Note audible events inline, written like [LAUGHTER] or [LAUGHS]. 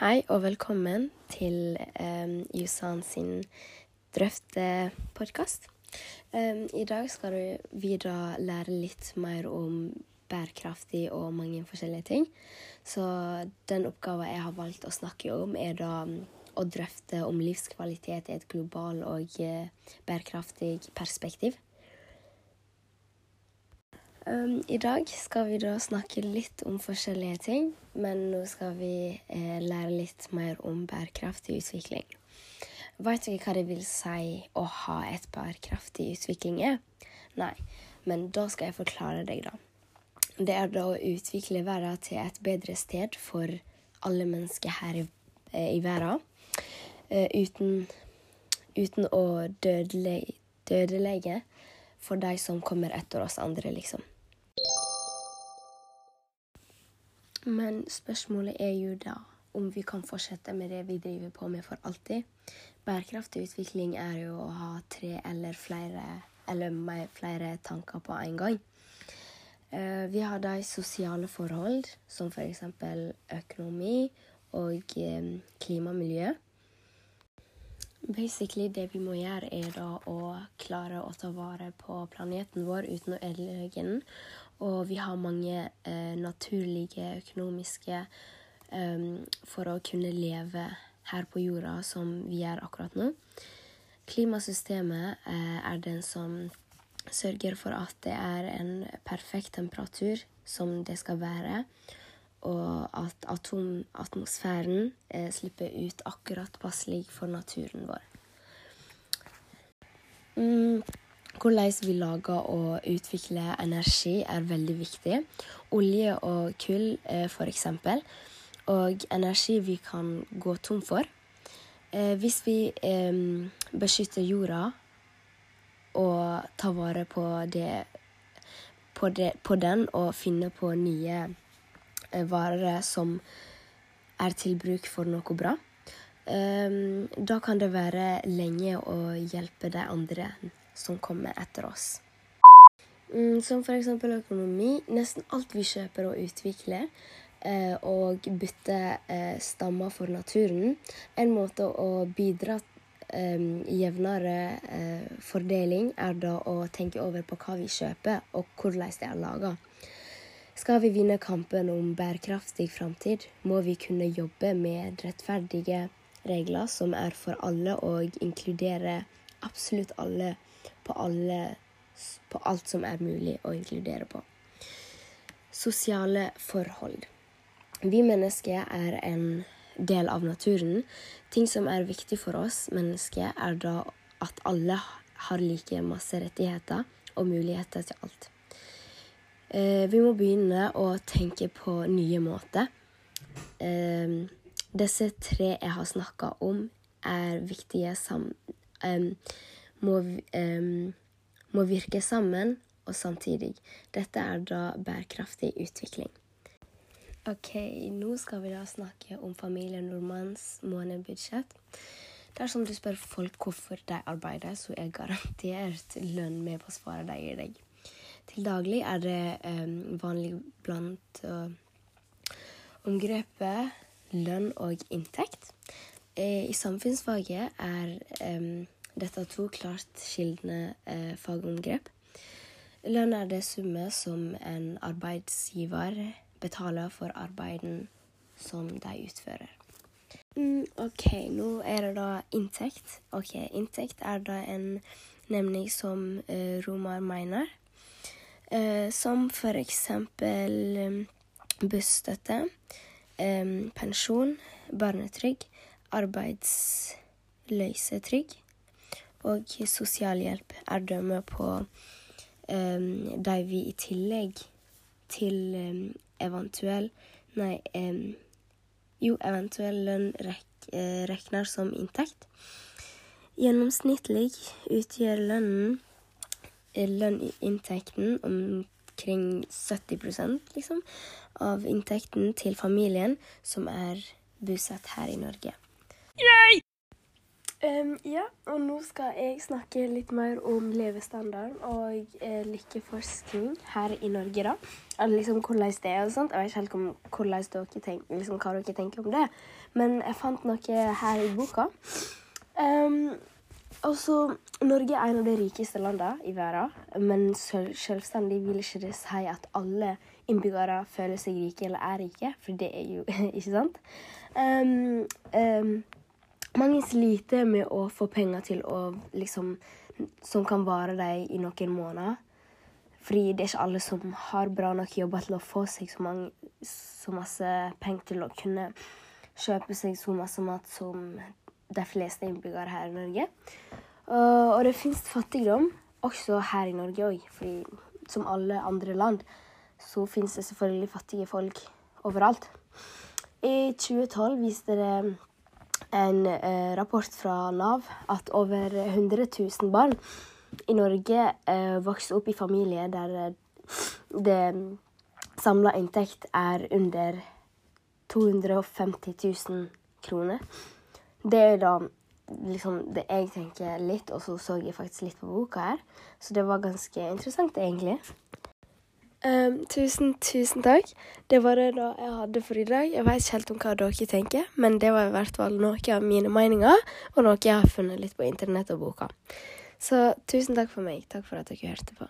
Hei og velkommen til um, Jusan sin drøftepodkast. Um, I dag skal vi da lære litt mer om bærekraftig og mange forskjellige ting. Så den oppgaven jeg har valgt å snakke om, er da um, å drøfte om livskvalitet i et global og uh, bærekraftig perspektiv. Um, I dag skal vi da snakke litt om forskjellige ting, men nå skal vi eh, lære litt mer om bærekraftig utvikling. Vet dere hva det vil si å ha et bærekraftig utvikling er? Nei, men da skal jeg forklare deg, da. Det er da å utvikle verden til et bedre sted for alle mennesker her i, eh, i verden. Eh, uten, uten å dødelegge, dødelegge for de som kommer etter oss andre, liksom. Men spørsmålet er jo da om vi kan fortsette med det vi driver på med for alltid. Bærekraftig utvikling er jo å ha tre eller flere eller flere tanker på en gang. Uh, vi har de sosiale forhold, som f.eks. Økonomi og um, klima og miljø. Basically det vi må gjøre, er da å klare å ta vare på planeten vår uten å ødelegge den, og vi har mange eh, naturlige, økonomiske um, for å kunne leve her på jorda som vi gjør akkurat nå. Klimasystemet eh, er den som sørger for at det er en perfekt temperatur som det skal være, og at atomatmosfæren eh, slipper ut akkurat passelig for naturen vår. Mm. Hvordan vi lager og utvikler energi, er veldig viktig. Olje og kull, eh, f.eks. Og energi vi kan gå tom for. Eh, hvis vi eh, beskytter jorda og tar vare på, det, på, det, på den og finner på nye varer som er til bruk for noe bra, da kan det være lenge å hjelpe de andre som kommer etter oss. Mm, som f.eks. økonomi. Nesten alt vi kjøper og utvikler eh, og bytter eh, stammer for naturen. En måte å bidra eh, jevnere eh, fordeling er da å tenke over på hva vi kjøper, og hvordan det er laga. Skal vi vinne kampen om bærekraftig framtid, må vi kunne jobbe med rettferdige regler som er for alle, og inkludere absolutt alle på, alle, på alt som er mulig å inkludere på. Sosiale forhold. Vi mennesker er en del av naturen. Ting som er viktig for oss mennesker, er da at alle har like masse rettigheter og muligheter til alt. Eh, vi må begynne å tenke på nye måter. Eh, disse tre jeg har snakka om, er viktige sam... Må, må virke sammen og samtidig. Dette er da bærekraftig utvikling. Ok, nå skal vi da snakke om familien Nordmanns månedsbudsjett. Dersom du spør folk hvorfor de arbeider, så er garantert lønn med på svaret de gir deg. Til daglig er det um, vanlig blant uh, omgrepet lønn og inntekt. Eh, I samfunnsfaget er um, dette to klart skildende uh, fagomgrep. Lønn er det summe som en arbeidsgiver betaler for arbeiden som de utfører. Mm, OK, nå er det da inntekt. Ok, Inntekt er da en nemning som uh, Romar mener. Eh, som for eksempel um, busstøtte, um, pensjon, barnetrygd, arbeidsløsetrygd og sosialhjelp er dømme på um, de vi i tillegg til um, eventuell Nei, um, jo, eventuell lønn rek, uh, regner som inntekt. Gjennomsnittlig utgjør lønnen eh, lønninntekten omkring 70% liksom, av inntekten til familien som er bosatt her i Norge. Yay! Um, ja, og nå skal jeg snakke litt mer om levestandarden og eh, lykkeforskning her i Norge, da. Eller liksom hvordan det er og sånt. Jeg vet ikke helt om hvordan dere tenker, liksom, hva dere tenker om det, men jeg fant noe her i boka. Um, altså, Norge er en av de rikeste landene i verden, men selvstendig vil ikke det si at alle innbyggere føler seg rike eller er rike, for det er jo [LAUGHS] ikke sant. Um, um, mange sliter med å få penger til å liksom Som kan vare dem i noen måneder. Fordi det er ikke alle som har bra nok jobber til å få seg så, mange, så masse penger til å kunne kjøpe seg så masse mat som de fleste innbyggere her i Norge. Uh, og det fins fattigdom også her i Norge òg, fordi som alle andre land så fins det selvfølgelig fattige folk overalt. I 2012 viste det en uh, rapport fra Nav at over 100 000 barn i Norge uh, vokser opp i familier der eh, det samla inntekt er under 250 000 kroner. Det er jo da liksom det jeg tenker litt, og så så jeg faktisk litt på boka her. Så det var ganske interessant, egentlig. Um, tusen, tusen takk. Det var det da jeg hadde for i dag. Jeg vet ikke helt om hva dere tenker, men det var i hvert fall noe av mine meninger, og noe jeg har funnet litt på internett og boka. Så tusen takk for meg. Takk for at dere hørte på.